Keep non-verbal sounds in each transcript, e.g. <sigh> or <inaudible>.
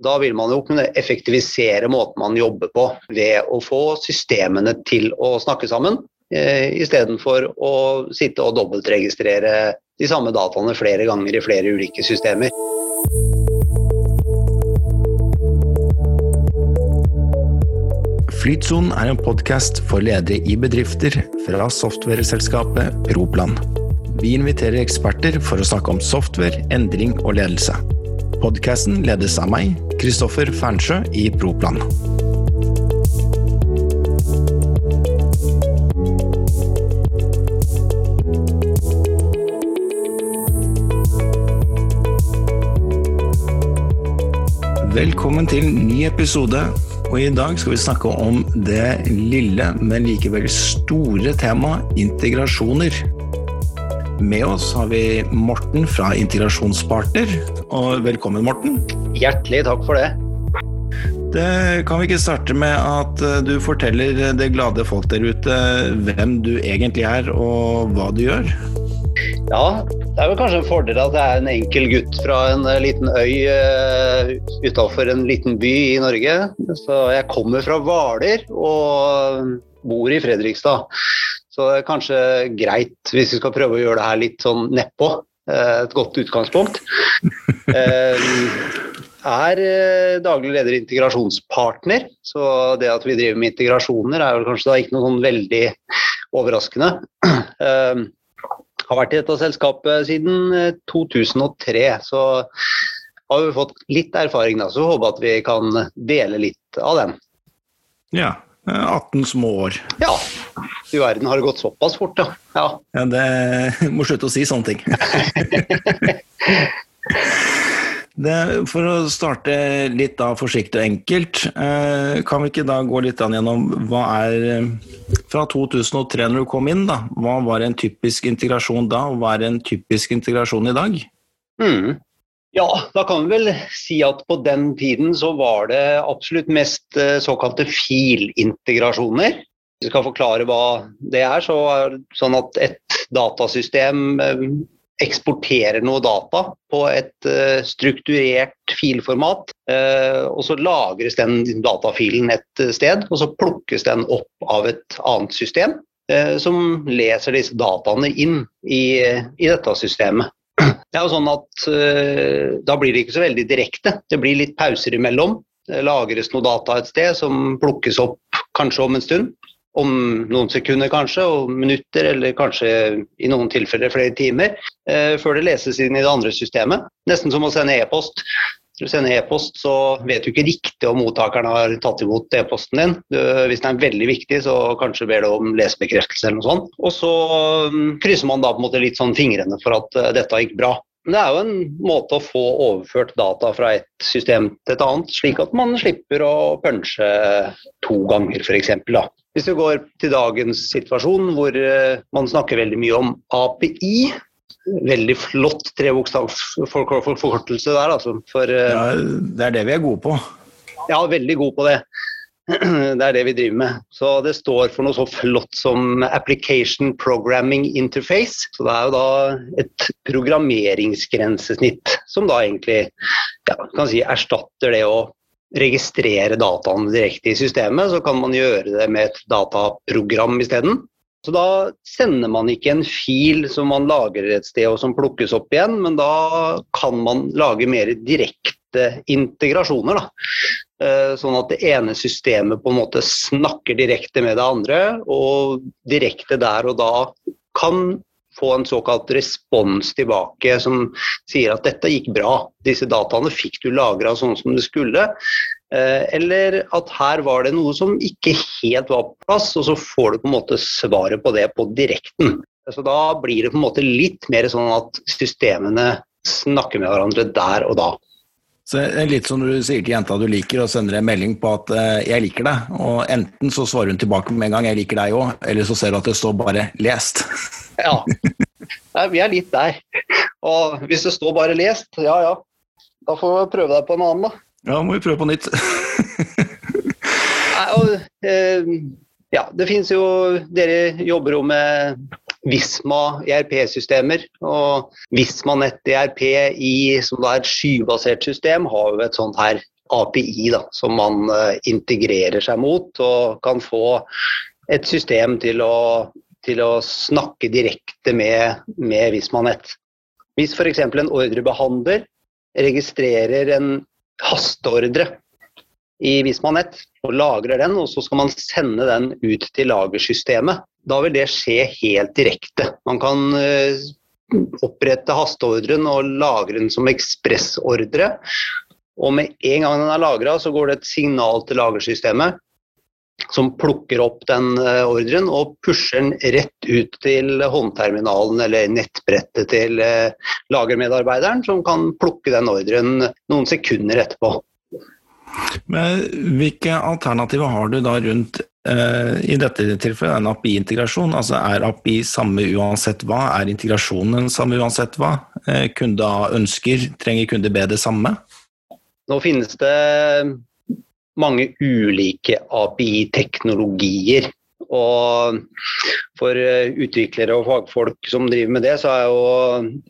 Da vil man jo kunne effektivisere måten man jobber på ved å få systemene til å snakke sammen, eh, istedenfor å sitte og dobbeltregistrere de samme dataene flere ganger i flere ulike systemer. Flytsonen er en podkast for ledere i bedrifter fra softwareselskapet Proplan. Vi inviterer eksperter for å snakke om software, endring og ledelse. Podkasten ledes av meg, Kristoffer Fernsjø i Proplan. Velkommen til ny episode. Og I dag skal vi snakke om det lille, men likevel store temaet integrasjoner. Med oss har vi Morten fra Integrasjonspartner. Og velkommen, Morten. Hjertelig takk for det. Det kan vi ikke starte med at eh, du forteller det glade folk der ute hvem du egentlig er og hva du gjør? Ja, det er vel kanskje en fordel at jeg er en enkel gutt fra en eh, liten øy uh, utafor en liten by i Norge. Så jeg kommer fra Hvaler og bor i Fredrikstad. Så det er kanskje greit hvis vi skal prøve å gjøre det her litt sånn nedpå. Uh, et godt utgangspunkt. Uh, <laughs> er daglig leder integrasjonspartner, så det at vi driver med integrasjoner er vel kanskje da ikke noe sånn veldig overraskende. <clears throat> Har vært i dette selskapet siden 2003, så har vi fått litt erfaring da, så håper at vi kan dele litt av den. Ja. 18 små år. Ja. I verden har det gått såpass fort, da. ja. ja det <laughs> må slutte å si sånne ting. <laughs> Det, for å starte litt da forsiktig og enkelt, eh, kan vi ikke da gå litt gjennom hva er Fra 2003 når du kom inn, da, hva var en typisk integrasjon da, og hva er en typisk integrasjon i dag? Mm. Ja, da kan vi vel si at på den tiden så var det absolutt mest eh, såkalte filintegrasjoner. Hvis vi skal forklare hva det er, så er det sånn at et datasystem eh, eksporterer noe data på et uh, strukturert filformat. Og så lagres den datafilen et sted, og så plukkes den opp av et annet system som leser disse dataene inn i, i, dette systemet. Det er jo sånn at Da blir det ikke så veldig direkte. Det blir litt pauser imellom. Det lagres noe data et sted som plukkes opp kanskje om en stund om noen sekunder kanskje, og minutter, eller kanskje i noen tilfeller flere timer, Uh, før det leses inn i det andre systemet. Nesten som å sende e-post. Du sender e-post, så vet du ikke riktig om mottakeren har tatt imot e-posten din. Hvis den er veldig viktig, så kanskje ber du om lesebekreftelse eller noe sånt. Og så um, krysser man da på en måte litt sånn fingrene for at uh, dette gikk bra. Men det er jo en måte å få overført data fra et system til et annet, slik at man slipper å punche to ganger, f.eks. Hvis vi går til dagens situasjon, hvor eh, man snakker veldig mye om API. Veldig flott trebokstavsforkortelse der, altså. For, eh, ja, det er det vi er gode på. Ja, veldig gode på det. <clears throat> Det er det vi driver med. Så det står for noe så flott som Application Programming Interface. Så det er jo da et programmeringsgrensesnitt som da egentlig ja, kan si erstatter det å registrere dataene direkte i systemet, så kan man gjøre det med et dataprogram isteden. Så da sender man ikke en fil som man lagrer et sted og som plukkes opp igjen, men da kan man lage mer direkte integrasjoner. Da. Eh, sånn at det ene systemet på en måte snakker direkte med det andre, og direkte der og da kan få en såkalt respons tilbake som sier at dette gikk bra, disse dataene fikk du lagra sånn som det skulle. Eh, eller at her var det noe som ikke helt var på plass, og så får du på en måte svaret på det på direkten. Så da blir det på en måte litt mer sånn at systemene snakker med hverandre der og da. Så det er Litt som du sier til jenta du liker, og sender en melding på at uh, 'jeg liker deg'. Og Enten så svarer hun tilbake med en gang 'jeg liker deg òg', eller så ser du at det står bare 'lest'. <laughs> ja. ja, vi er litt der. Og hvis det står bare 'lest', ja ja, da får vi prøve deg på en annen, da. Ja, må vi prøve på nytt. Nei, og, eh, ja, det finnes jo Dere jobber jo med Visma ERP-systemer. Og Visma Nett ERP i, som da er et skybasert system, har jo et sånt her API da, som man uh, integrerer seg mot, og kan få et system til å, til å snakke direkte med, med Vismanet. Hvis f.eks. en ordrebehandler registrerer en hasteordre i Vismanet og lagrer den, og så skal man sende den ut til lagersystemet. Da vil det skje helt direkte. Man kan uh, opprette hasteordren og lagre den som ekspressordre. Og med en gang den er lagra, så går det et signal til lagersystemet som plukker opp den uh, ordren og pusher den rett ut til håndterminalen eller nettbrettet til uh, lagermedarbeideren, som kan plukke den ordren noen sekunder etterpå. Men hvilke alternativer har du da rundt eh, i dette tilfellet en API-integrasjon? Altså Er API samme uansett hva? Er integrasjonen samme uansett hva? Eh, kunde ønsker, trenger kunde be det samme? Nå finnes det mange ulike API-teknologier. Og for eh, utviklere og fagfolk som driver med det, så er jo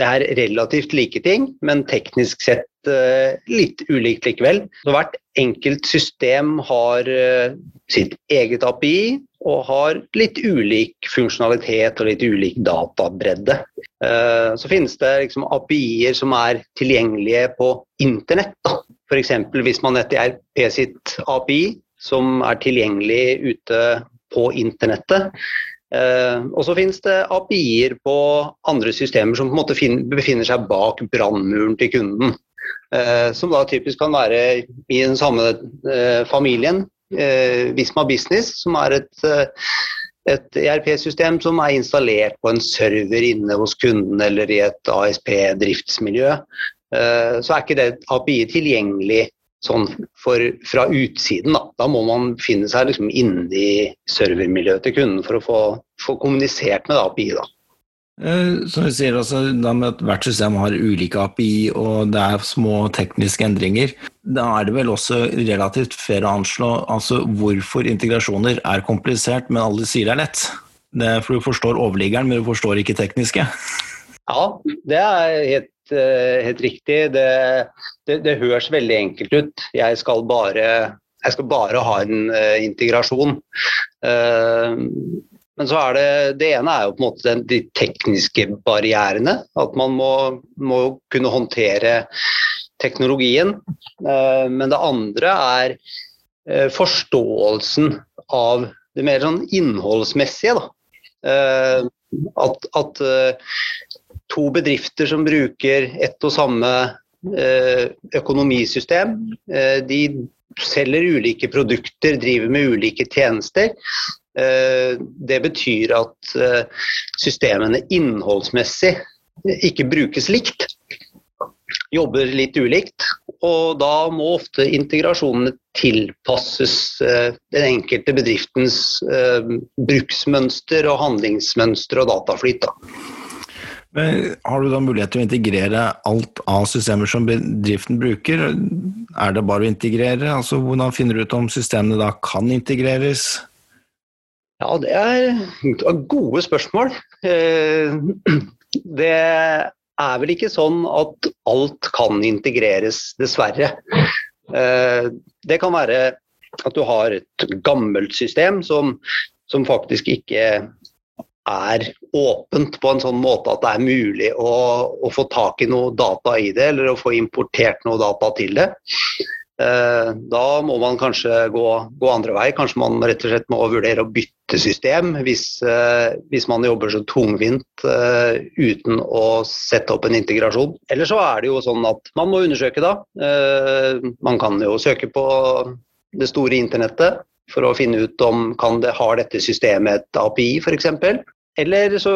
det her relativt like ting, men teknisk sett uh, litt ulikt likevel. Så hvert enkelt system har uh, sitt eget API og har litt ulik funksjonalitet og litt ulik databredde. Så finnes det liksom API-er som er tilgjengelige på internett. F.eks. hvis man etter RP sitt API, som er tilgjengelig ute på internettet, Eh, og så finnes det API-er på andre systemer som på en måte befinner seg bak brannmuren til kunden. Eh, som da typisk kan være i den samme eh, familien. Visma Business, som er et, et ERP-system som er installert på en server inne hos kunden eller i et ASP-driftsmiljø. Så er ikke det API tilgjengelig sånn for, fra utsiden. Da. da må man finne seg liksom inni servermiljøet til kunden for å få, få kommunisert med API. Da. Eh, som vi sier, altså, da med at Hvert system har ulike API og det er små tekniske endringer. Da er det vel også relativt fair å anslå altså, hvorfor integrasjoner er komplisert, men alle sier det er lett. Det er for Du forstår overliggeren, men du forstår ikke tekniske. Ja, det er helt Eh, helt riktig. Det, det, det, høres veldig enkelt ut. Jeg skal bare, jeg skal bare ha en uh, integrasjon. Uh, men så er det, det ene er jo på en måte de tekniske barrierene. At man må, må kunne håndtere teknologien. Uh, men det andre er forståelsen av det mer sånn innholdsmessige. Da. at, at to bedrifter som bruker ett og samme eh, økonomisystem. Eh, de selger ulike produkter, driver med ulike tjenester. Eh, det betyr at systemene innholdsmessig ikke brukes likt. Jobber litt ulikt. Og da må ofte integrasjonene tilpasses den enkelte bedriftens bruksmønster og handlingsmønster og dataflyt. Da. Men har du da mulighet til å integrere alt av systemer som bedriften bruker? Er det bare å integrere? Altså, hvordan finner du ut om systemene da kan integreres? Ja, det er gode spørsmål. Eh, det er vel ikke sånn at alt kan integreres, dessverre. Eh, det kan være at du har et gammelt system som, som faktisk ikke er åpent på en sånn måte at det er mulig å, å, få tak i noe data i det, eller å få importert noe data til det. Eh, da må man kanskje gå, gå, andre vei. Kanskje man rett og slett må vurdere å bytte system hvis, eh, hvis man jobber så tungvint eh, uten å sette opp en integrasjon. Eller så er det jo sånn at man må undersøke, da. Man kan jo søke på det store internettet for å finne ut om kan det, har dette systemet et API f.eks. Eller så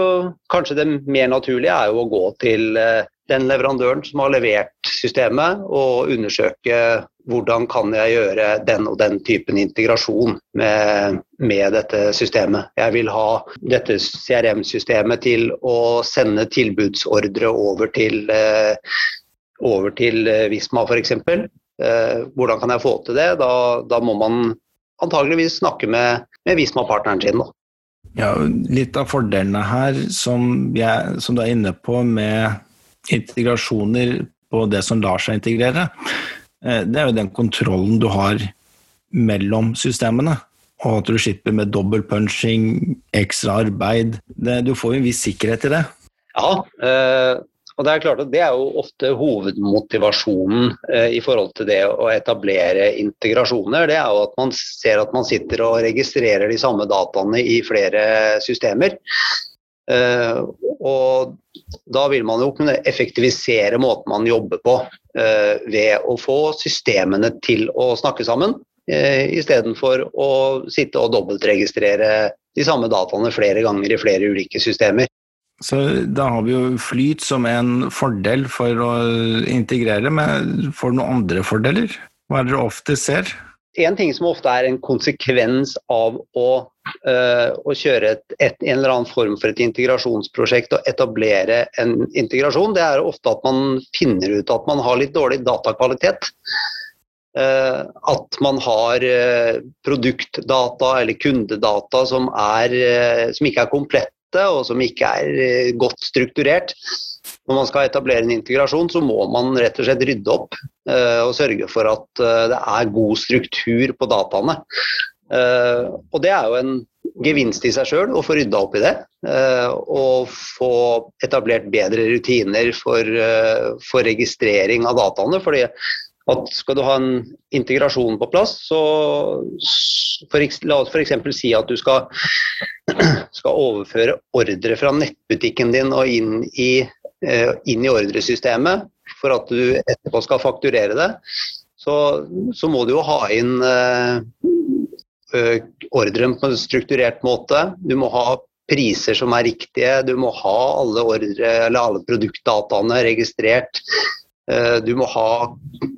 kanskje det mer naturlige er jo å gå til eh, den leverandøren som har levert systemet, og undersøke hvordan kan jeg gjøre den og den typen integrasjon med, med dette systemet. Jeg vil ha dette CRM-systemet til å sende tilbudsordre over til, eh, over til eh, Visma f.eks. Hvordan kan jeg få til det? Da, da må man antageligvis snakke med, med Visma-partneren sin. Da. Ja, litt av fordelene her, som, jeg, som, du er inne på med integrasjoner på det som lar seg integrere, det er jo den kontrollen du har mellom systemene. Og at du slipper med dobbeltpunching, ekstra arbeid. Det, du får jo en viss sikkerhet i det. Ja, øh, og Det er klart at det er jo ofte hovedmotivasjonen øh, i forhold til det å etablere integrasjoner. Det er jo at man ser at man sitter og registrerer de samme dataene i flere systemer. Uh, og da vil man jo kunne effektivisere måten man jobber på uh, ved å få systemene til å snakke sammen. Eh, istedenfor å sitte og dobbeltregistrere de samme dataene flere ganger i flere ulike systemer. Så da har vi jo flyt som en fordel for å integrere, men får du noen andre fordeler? Hva er det dere ofte ser? En ting som ofte er en konsekvens av å, uh, å kjøre et, et, en eller annen form for et integrasjonsprosjekt og etablere en integrasjon, det er ofte at man finner ut at man har litt dårlig datakvalitet. Uh, at man har uh, produktdata eller kundedata som, er, uh, som ikke er komplette og som ikke er godt strukturert. Når man skal etablere en integrasjon, så må man rett og slett rydde opp og sørge for at det er god struktur på dataene. Og det er jo en gevinst i seg sjøl å få rydda opp i det. Og få etablert bedre rutiner for, for registrering av dataene. fordi at skal du ha en integrasjon på plass, så for, la oss f.eks. si at du skal, <clears throat> skal, overføre ordre fra nettbutikken din og inn i, eh, inn i ordresystemet for at du etterpå skal fakturere det. Så, så må du jo ha inn uh, ordren på en strukturert måte. Du må ha priser som er riktige. Du må ha alle, ordre, alle produktdataene registrert. Eh, du må ha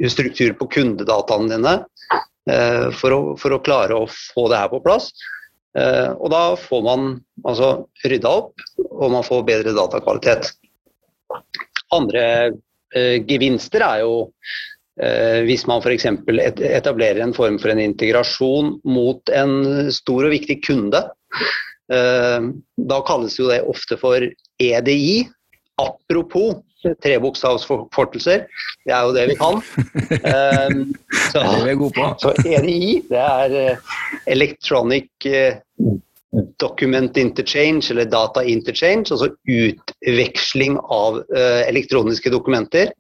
struktur på kundedataene dine eh, for å, for å, klare å få det her på plass. Eh, og da får man altså rydda opp, og man får bedre datakvalitet. Andre gevinster er jo hvis man f.eks. etablerer en form for en integrasjon mot en stor og viktig kunde. Da kalles jo det ofte for EDI. Apropos trebokstavsforkortelser. Det er jo det vi kan. Um, <laughs> så, det er vi gode på. så EDI, det er uh, Electronic uh, Document Interchange, eller Data Interchange, altså utveksling av uh, elektroniske dokumenter.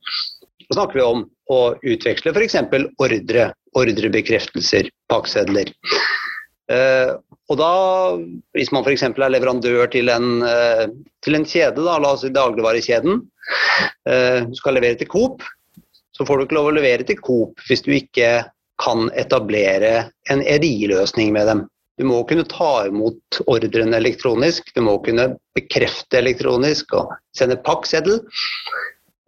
Så snakker vi om å utveksle f.eks. ordre, ordrebekreftelser, pakkesedler. Uh, og da, Hvis man f.eks. er leverandør til en, uh, til en kjede, da, la oss si dagligvarekjeden, uh, du skal levere til Coop, så får du ikke lov å levere til Coop hvis du ikke kan etablere en EDI-løsning med dem. Du må kunne ta imot ordren elektronisk, du må kunne bekrefte elektronisk og sende pakkseddel.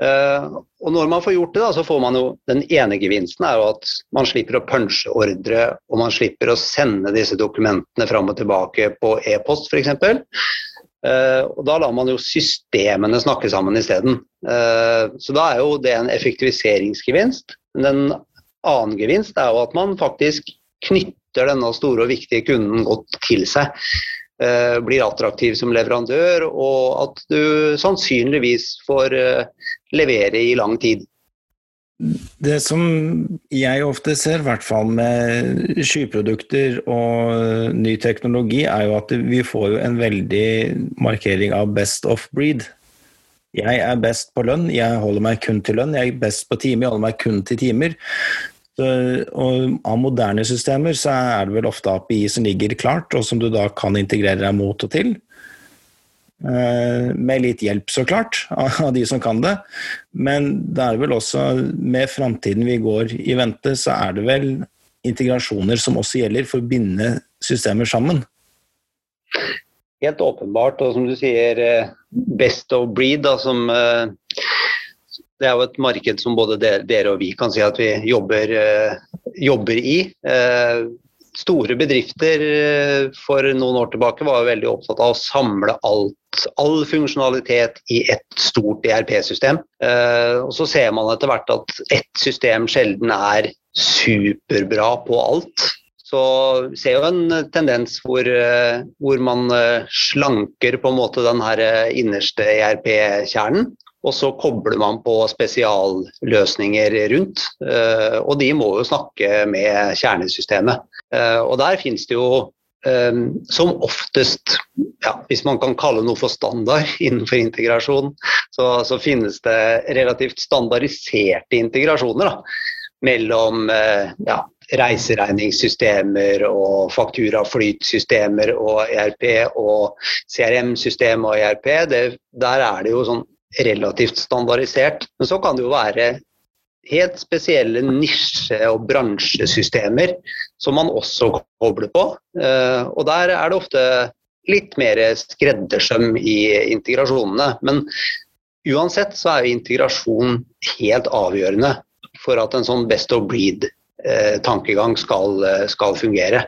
Uh, og når man får gjort det, da, så får man jo den ene gevinsten er jo at man slipper å punche ordre, og man slipper å sende disse dokumentene fram og tilbake på e-post f.eks. Uh, og da lar man jo systemene snakke sammen isteden. Uh, så da er jo det en effektiviseringsgevinst. Men en annen gevinst er jo at man faktisk knytter denne store og viktige kunden godt til seg. Uh, blir attraktiv som leverandør, og at du sannsynligvis får uh, levere i lang tid. Det som jeg ofte ser, i hvert fall med skyprodukter og ny teknologi, er jo at vi får en veldig markering av best of breed. Jeg er best på lønn, jeg holder meg kun til lønn. Jeg er best på timer, jeg holder meg kun til timer. Og av moderne systemer så er det vel ofte API som ligger klart, og som du da kan integrere deg mot og til. Eh, med litt hjelp, så klart, <laughs> av de som kan det. Men det er vel også med framtiden vi går i vente, så er det vel integrasjoner som også gjelder for å binde systemer sammen. Helt åpenbart, og som du sier, eh, best of breed, da, som eh, det er jo et marked som både dere og vi kan si at vi jobber, jobber i. Store bedrifter for noen år tilbake var veldig opptatt av å samle alt all funksjonalitet i et stort ERP-system. Eh, og så ser man etter hvert at ett system sjelden er superbra på alt. Så vi ser jo en tendens hvor, eh, hvor man eh, slanker på en måte den her innerste ERP-kjernen. Og så kobler man på spesialløsninger rundt, eh, og de må jo snakke med kjernesystemet. Eh, og der finnes det jo som oftest, ja, hvis man kan kalle noe for standard <laughs> innenfor integrasjon, så, så finnes det relativt standardiserte integrasjoner da, mellom ja, reiseregningssystemer og fakturaflytsystemer og ERP og CRM-system og ERP. Det, der er det jo sånn relativt standardisert. Men så kan det jo være helt spesielle nisje- og bransjesystemer som man også kobler på. Eh, og der er det ofte litt mer skreddersøm i integrasjonene. Men uansett så er jo integrasjon helt avgjørende for at en sånn best of breed Eh, skal, eh, skal, fungere.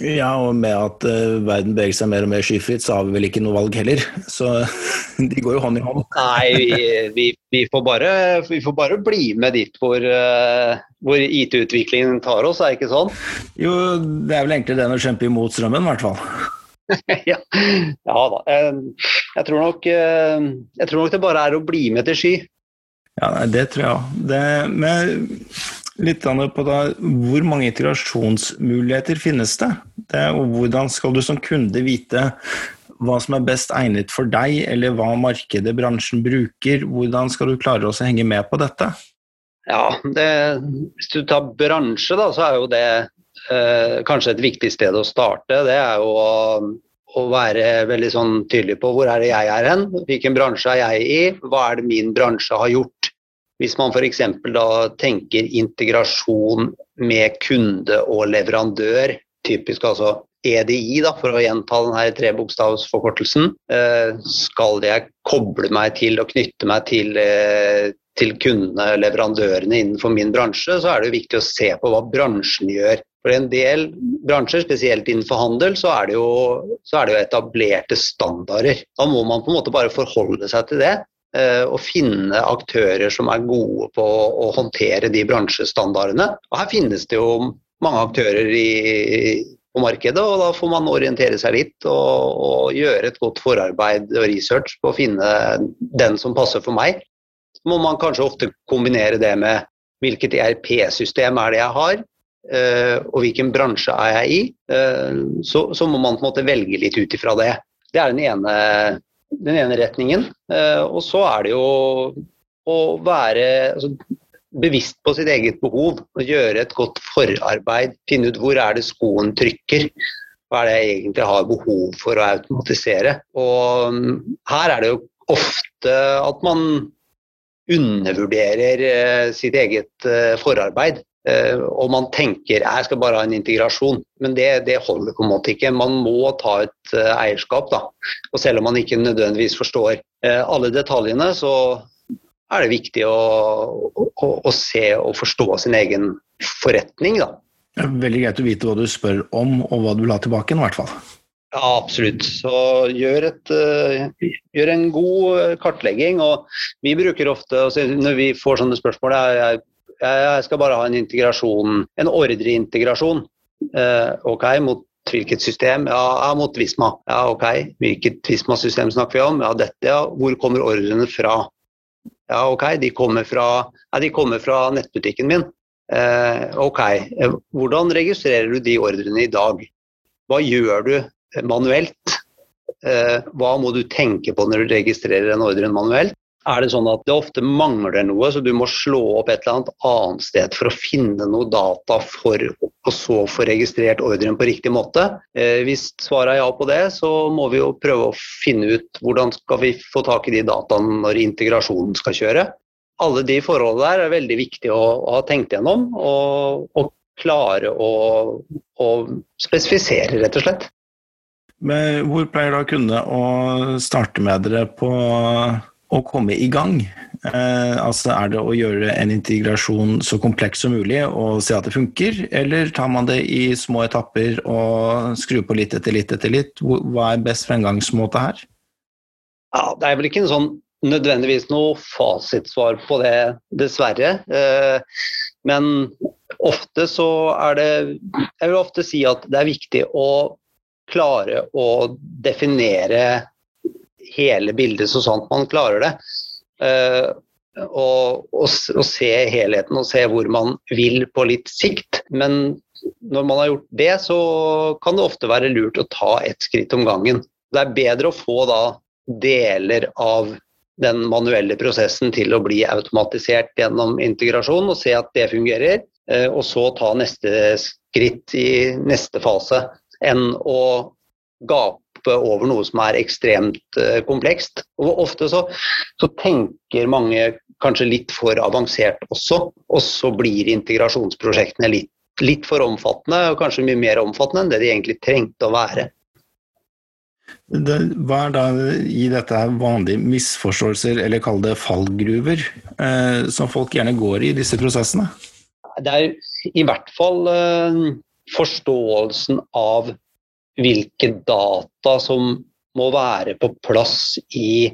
Ja, og med at uh, verden beveger seg mer og mer skyfritt, så har vi vel ikke noe valg heller. <laughs> Så <laughs> de går jo hånd i hånd. Nei, vi, vi, vi, får, bare, vi får, bare, bli med dit hvor, uh, hvor IT-utviklingen tar oss, er det ikke sånn? Jo, det er vel egentlig det å kjempe imot strømmen, i hvert fall. <laughs> ja. ja, da. Jeg tror, nok, jeg tror nok det bare er å bli med til sky. Ja, det tror jeg òg litt på da, hvor mange integrasjonsmuligheter finnes det? det? Og hvordan skal du som kunde vite hva som er best egnet for deg, eller hva markedet, bransjen bruker? Hvordan skal du klare å henge med på dette? Ja, det, Hvis du tar bransje, da, så er jo det eh, kanskje et viktig sted å starte. Det er jo å, å være veldig sånn tydelig på hvor er det jeg er hen, hvilken bransje er jeg i, hva er det min bransje har gjort hvis man f.eks. da tenker integrasjon med kunde og leverandør, typisk altså EDI, da, for å gjenta denne trebokstavsforkortelsen. Eh, skal jeg koble meg til og knytte meg til, eh, til kundene, leverandørene innenfor min bransje, så er det jo viktig å se på hva bransjen gjør. For en del bransjer, spesielt innenfor handel, så er, jo, så er det jo etablerte standarder. Da må man på en måte bare forholde seg til det å finne aktører som er gode på å håndtere de bransjestandardene. Og her finnes det jo mange aktører i, på markedet, og da får man orientere seg litt og, og, gjøre et godt forarbeid og research på å finne den som passer for meg. Så må man kanskje ofte kombinere det med hvilket ERP-system er det jeg har, eh, og hvilken bransje er jeg i. Eh, så, så må man på en måte velge litt ut ifra det. Det er den ene den ene retningen. Eh, og så er det jo å være altså, bevisst på sitt eget behov. og Gjøre et godt forarbeid. Finne ut hvor er det skoen trykker. Hva er det jeg egentlig har behov for å automatisere. Og mm, her er det jo ofte at man undervurderer eh, sitt eget eh, forarbeid. Eh, og man tenker jeg skal bare ha en integrasjon, men det, det holder på en måte ikke. Man må ta et uh, eierskap. da. Og selv om man ikke nødvendigvis forstår uh, alle detaljene, så er det viktig å, å, å, se og forstå sin egen forretning. da. Veldig greit å vite hva du spør om, og hva du vil ha tilbake i hvert fall. Ja, absolutt. Så gjør, et, uh, gjør, en god kartlegging. og Vi bruker ofte, når vi får sånne spørsmål, jeg, jeg skal bare ha en integrasjon, en ordreintegrasjon. Eh, ok, mot hvilket system? Ja, mot Visma. Ja, ok. Hvilket Visma-system snakker vi om? Ja, dette, ja. Hvor kommer ordrene fra? Ja, ok. De kommer fra, ja, de kommer fra nettbutikken min. Eh, ok. Hvordan registrerer du de ordrene i dag? Hva gjør du manuelt? Eh, hva må du tenke på når du registrerer en ordre manuelt? Er det sånn at det ofte mangler noe, så du må slå opp et eller annet annet sted for å finne noe data for å så få registrert ordren på riktig måte. Eh, hvis svaret er ja på det, så må vi jo prøve å finne ut hvordan skal vi få tak i de dataene når integrasjonen skal kjøre. Alle de forholdene der er veldig viktig å, å ha tenkt gjennom og, og klare å, å spesifisere, rett og slett. Men hvor pleier da kundene å starte med dere på å komme i gang. Eh, altså Er det å gjøre en integrasjon så kompleks som mulig og se at det funker, eller tar man det i små etapper og skrur på litt etter litt etter litt? Hva er best fremgangsmåte her? Ja, Det er vel ikke sånn, nødvendigvis noe fasitsvar på det, dessverre. Eh, men ofte så er det Jeg vil ofte si at det er viktig å klare å definere hele bildet så sant man klarer det. Uh, og, og, og, se helheten og se hvor man vil på litt sikt. Men når man har gjort det, så kan det ofte være lurt å ta ett skritt om gangen. Det er bedre å få da deler av den manuelle prosessen til å bli automatisert gjennom integrasjon og se at det fungerer, eh, og så ta neste skritt i neste fase, enn å gape over noe som er ekstremt eh, komplekst. Og ofte så, så tenker mange kanskje litt for avansert også, og så blir integrasjonsprosjektene litt, litt for omfattende, og kanskje mye mer omfattende enn det de egentlig trengte å være. Det, hva er da i dette vanlige misforståelser, eller kall det fallgruver, eh, som folk gjerne går i disse prosessene? Det er i hvert fall eh, forståelsen av hvilke data som må være på plass i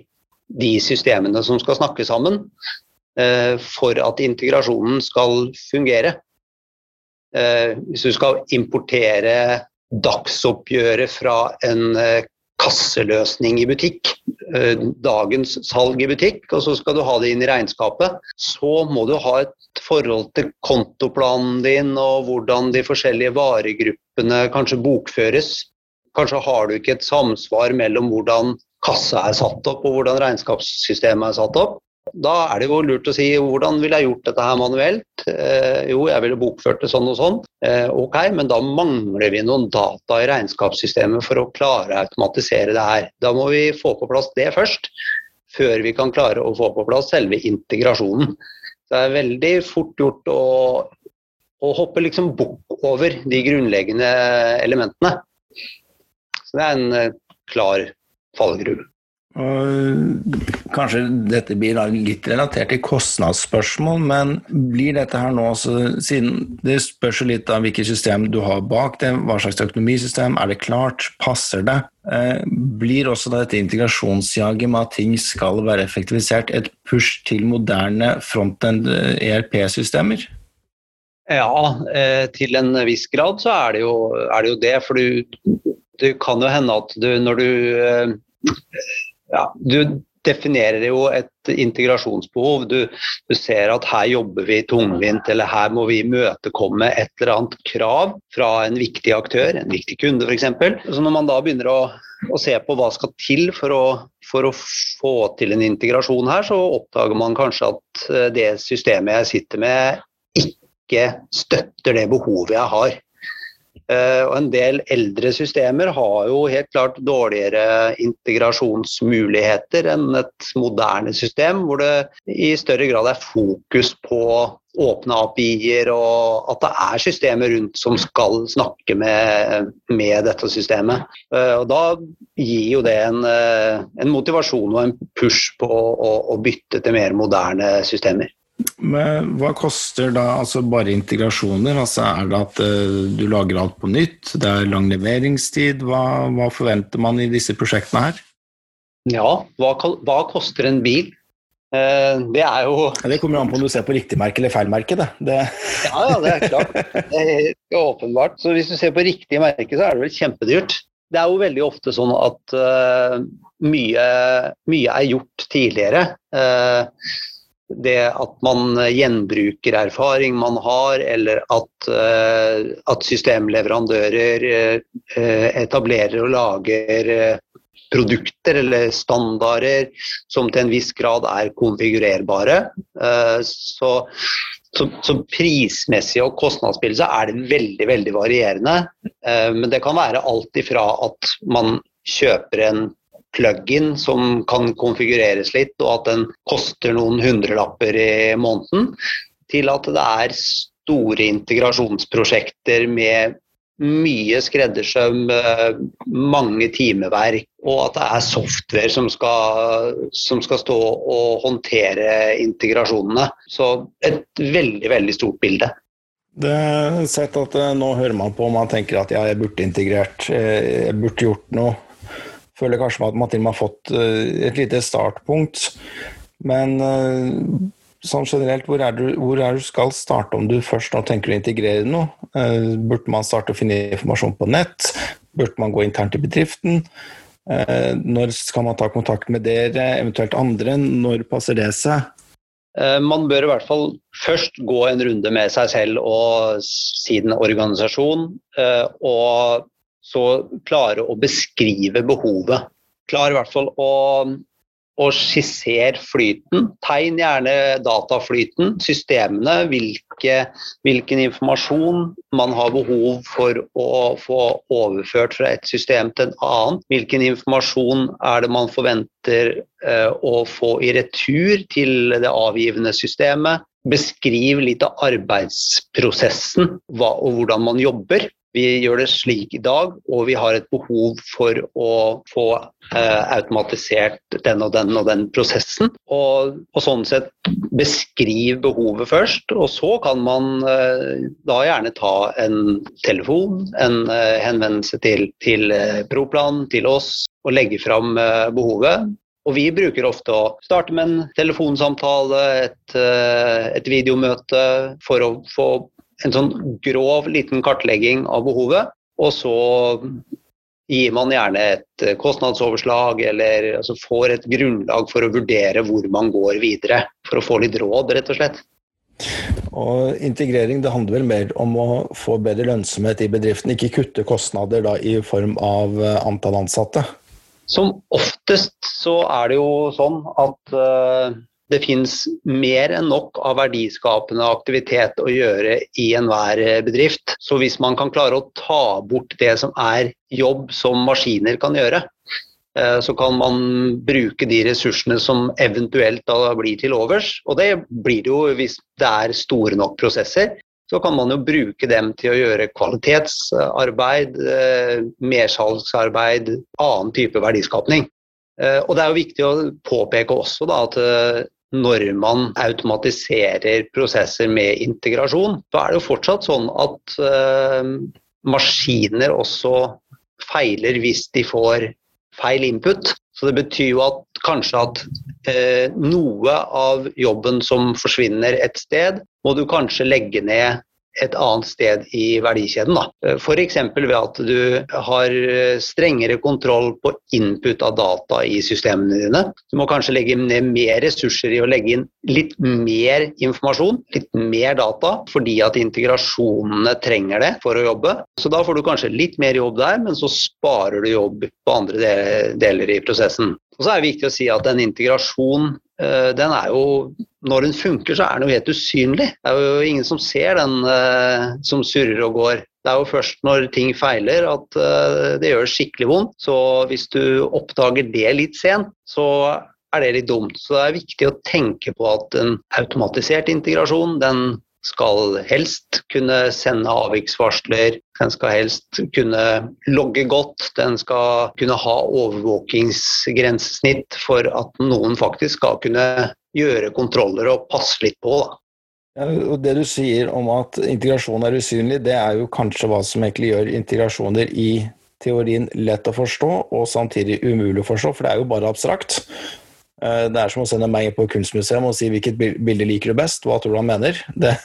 de systemene som skal snakke sammen, eh, for at integrasjonen skal fungere. Eh, hvis du skal importere dagsoppgjøret fra en eh, kasseløsning i butikk, dagens salg i butikk, og så skal du ha det inn i regnskapet, så må du ha et forhold til kontoplanen din og hvordan de forskjellige varegruppene kanskje bokføres. Kanskje har du ikke et samsvar mellom hvordan kassa er satt opp og hvordan regnskapssystemet er satt opp. Da er det jo lurt å si hvordan ville jeg gjort dette her manuelt? Eh, jo, jeg ville bokført det sånn og sånn. Eh, ok, men da mangler vi noen data i regnskapssystemet for å klare å automatisere det her. Da må vi få på plass det først, før vi kan klare å få på plass selve integrasjonen. Det er veldig fort gjort å, å hoppe liksom bukk over de grunnleggende elementene. Så det er en eh, klar fallgruve. Og kanskje dette blir litt relatert til kostnadsspørsmål, men blir dette her nå siden Det spørs litt av hvilket system du har bak det, hva slags økonomisystem, er det klart, passer det? Eh, blir også dette integrasjonsjaget med at ting skal være effektivisert, et push til moderne frontend ERP-systemer? Ja, eh, til en viss grad så er det jo, er det, jo det, For du, det kan jo hende at du når du eh, ja, du definerer jo et integrasjonsbehov. Du, du, ser at her jobber vi tungvint, eller her må vi imøtekomme et eller annet krav fra en viktig aktør, en viktig kunde f.eks. Så når man da begynner å, å, se på hva skal til for å, for å få til en integrasjon her, så oppdager man kanskje at eh, det systemet jeg sitter med, ikke støtter det behovet jeg har. Eh, og en del eldre systemer har jo helt klart dårligere integrasjonsmuligheter enn et moderne system, hvor det i større grad er fokus på åpne API-er, og at det er systemer rundt som skal snakke med, med dette systemet. Eh, og Da gir jo det en, eh, en motivasjon og en push på å, å bytte til mer moderne systemer. Men hva koster da altså bare integrasjoner? Altså er det at uh, du lager alt på nytt? Det er lang leveringstid? Hva, hva forventer man i disse prosjektene her? Ja, hva, hva koster en bil? Uh, det er jo ja, Det kommer an på om du ser på riktig merke eller feil merke. Det. det... <laughs> ja, ja, det er klart. Det er åpenbart. Så hvis du ser på riktig merke, så er det vel kjempedyrt. Det er jo veldig ofte sånn at uh, mye, mye, er gjort tidligere. Uh, det at man gjenbruker erfaring man har, eller at, uh, at systemleverandører uh, etablerer og lager produkter eller standarder som til en viss grad er konfigurerbare. Så, så, så, prismessig og kostnadsbildet er det veldig veldig varierende. Men det kan være alt ifra at man kjøper en plug-in som kan konfigureres litt, og at den koster noen hundrelapper i måneden, til at det er store integrasjonsprosjekter med mye skreddersøm, eh, mange timeverk, og at det er software som skal, som skal stå og håndtere integrasjonene. Så et veldig, veldig stort bilde. Det er sett at eh, Nå hører man på og man tenker at ja, jeg burde integrert, eh, jeg burde gjort noe føler kanskje at man til og med har fått eh, et lite startpunkt. Men eh, sånn generelt, hvor er, du, hvor er du skal starte om du først nå tenker å integrere noe? Eh, burde man starte å finne informasjon på nett? Burde man gå internt i bedriften? Når skal man ta kontakt med dere, eventuelt andre? Når passer det seg? Man bør i hvert fall først gå en runde med seg selv og sin organisasjon, og så klare å beskrive behovet. Klar i hvert fall å og skisser flyten. Tegn gjerne dataflyten, systemene, hvilke, hvilken informasjon man har behov for å få overført fra et system til et annet. Hvilken informasjon er det man forventer eh, å få i retur til det avgivende systemet. Beskriv litt av arbeidsprosessen hva, og hvordan man jobber. Vi gjør det slik i dag, og vi har et behov for å få eh, automatisert den og den og den prosessen. Og, og, sånn sett beskriv behovet først, og så kan man eh, da gjerne ta en telefon, en eh, henvendelse til, til eh, Proplan, til oss, og legge fram eh, behovet. Og vi bruker ofte å starte med en telefonsamtale, et, eh, et videomøte, for å få en sånn grov liten kartlegging av behovet. Og så gir man gjerne et eh, kostnadsoverslag, eller altså får et grunnlag for å vurdere hvor man går videre. For å få litt råd, rett og slett. Og Integrering det handler vel mer om å få bedre lønnsomhet i bedriften, ikke kutte kostnader da, i form av eh, antall ansatte? Som oftest så er det jo sånn at uh, det finnes mer enn nok av verdiskapende aktivitet å gjøre i enhver eh, bedrift. Så hvis man kan klare å ta bort det som er jobb som maskiner kan gjøre, eh, så kan man bruke de ressursene som eventuelt da blir til overs. Og det blir det jo hvis det er store nok prosesser. Så kan man jo bruke dem til å gjøre kvalitetsarbeid, eh, mersalgsarbeid, annen type verdiskapning. Og det er jo viktig å påpeke også da, at når man automatiserer prosesser med integrasjon, så er det jo fortsatt sånn at uh, maskiner også feiler hvis de får feil input. Så det betyr jo at kanskje at uh, noe av jobben som forsvinner et sted, må du kanskje legge ned et annet sted i verdikjeden. F.eks. ved at du har strengere kontroll på input av data i systemene dine. Du må kanskje legge ned mer ressurser i å legge inn litt mer informasjon, litt mer data, fordi at integrasjonene trenger det for å jobbe. Så da får du kanskje litt mer jobb der, men så sparer du jobb på andre deler i prosessen. Og så er det viktig å si at en integrasjon eh, den er jo når den funker, så er den jo helt usynlig. Det er jo ingen som ser den uh, som surrer og går. Det er jo først når ting feiler at uh, det gjør skikkelig vondt. Så hvis du oppdager det litt sent, så er det litt dumt. Så det er viktig å tenke på at en automatisert integrasjon, den skal helst kunne sende avviksvarsler, den skal helst kunne logge godt, den skal kunne ha overvåkingsgrensesnitt for at noen faktisk skal kunne gjøre kontroller og passe litt på. Da. Ja, og Det du sier om at integrasjon er usynlig, det er jo kanskje hva som egentlig gjør integrasjoner i teorien lett å forstå, og samtidig umulig å forstå, for det er jo bare abstrakt. Eh, det er som å sende meg inn på kunstmuseum og si hvilket bilde liker du best, hva tror du han mener? Det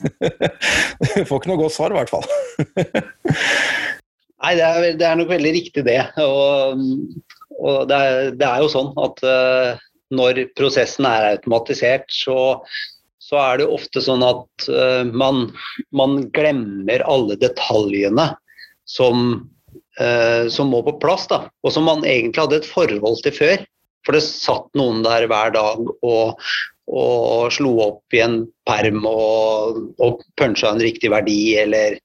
Du <laughs> får ikke noe godt svar, i hvert fall. <laughs> Nei, det er, det er, nok veldig riktig, det. Og, og det, er, det, er, jo sånn at uh, når prosessen er automatisert, så, så er det ofte sånn at uh, man, man, glemmer alle detaljene som, uh, som må på plass, da, og som man egentlig hadde et forhold til før. For det satt noen der hver dag og, og slo opp i en perm og, og punsja en riktig verdi, eller,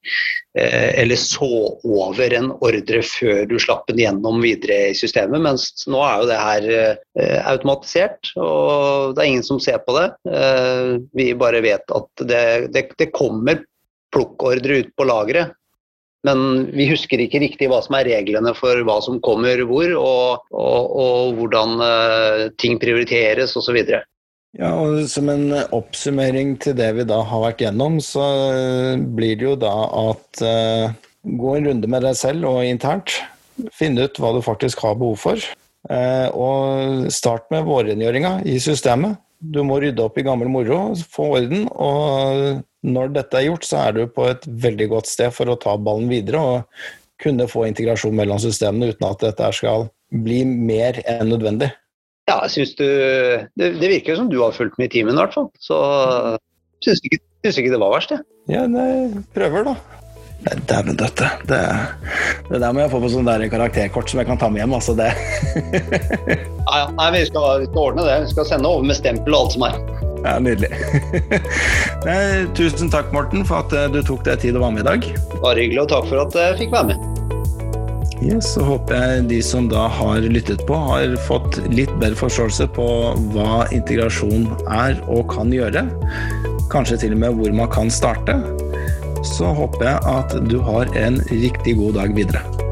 eh, eller, så over en ordre før du slapp den gjennom videre i systemet. Mens nå er jo det her eh, automatisert, og det er ingen som ser på det. Eh, vi bare vet at det, det, det kommer plukkordre ut på lageret. Men vi husker ikke riktig hva som er reglene for hva som kommer hvor, og, og, og hvordan uh, ting prioriteres osv. Ja, og Som en oppsummering til det vi da har vært gjennom, så blir det jo da at uh, gå en runde med deg selv og internt. Finne ut hva du faktisk har behov for. Uh, og start med vårrengjøringa i systemet. Du må rydde opp i gammel moro, få orden. Og når dette er gjort, så er du på et veldig godt sted for å ta ballen videre og kunne få integrasjon mellom systemene uten at dette skal bli mer enn nødvendig. Ja, jeg syns du det, det, virker som du har fulgt med i timen, i hvert fall. Så syns ikke, ikke det var verst, jeg. Ja, nei, prøver, da. Dæven døtte. Det, det der må jeg få på sånn karakterkort som jeg kan ta med hjem. altså det. <laughs> ja, ja. Nei, vi skal, vi skal, ordne det. Vi skal sende over med stempel og alt som er. Ja, Nydelig. <laughs> Nei, tusen takk, Morten, for at eh, du tok deg tid å være med i dag. Bare hyggelig, og takk for at jeg fikk være med. Yes, så håper jeg de som da har lyttet på, har fått litt bedre forståelse på hva integrasjon er og kan gjøre. Kanskje til og med hvor man kan starte så håper jeg at du har en riktig god dag videre.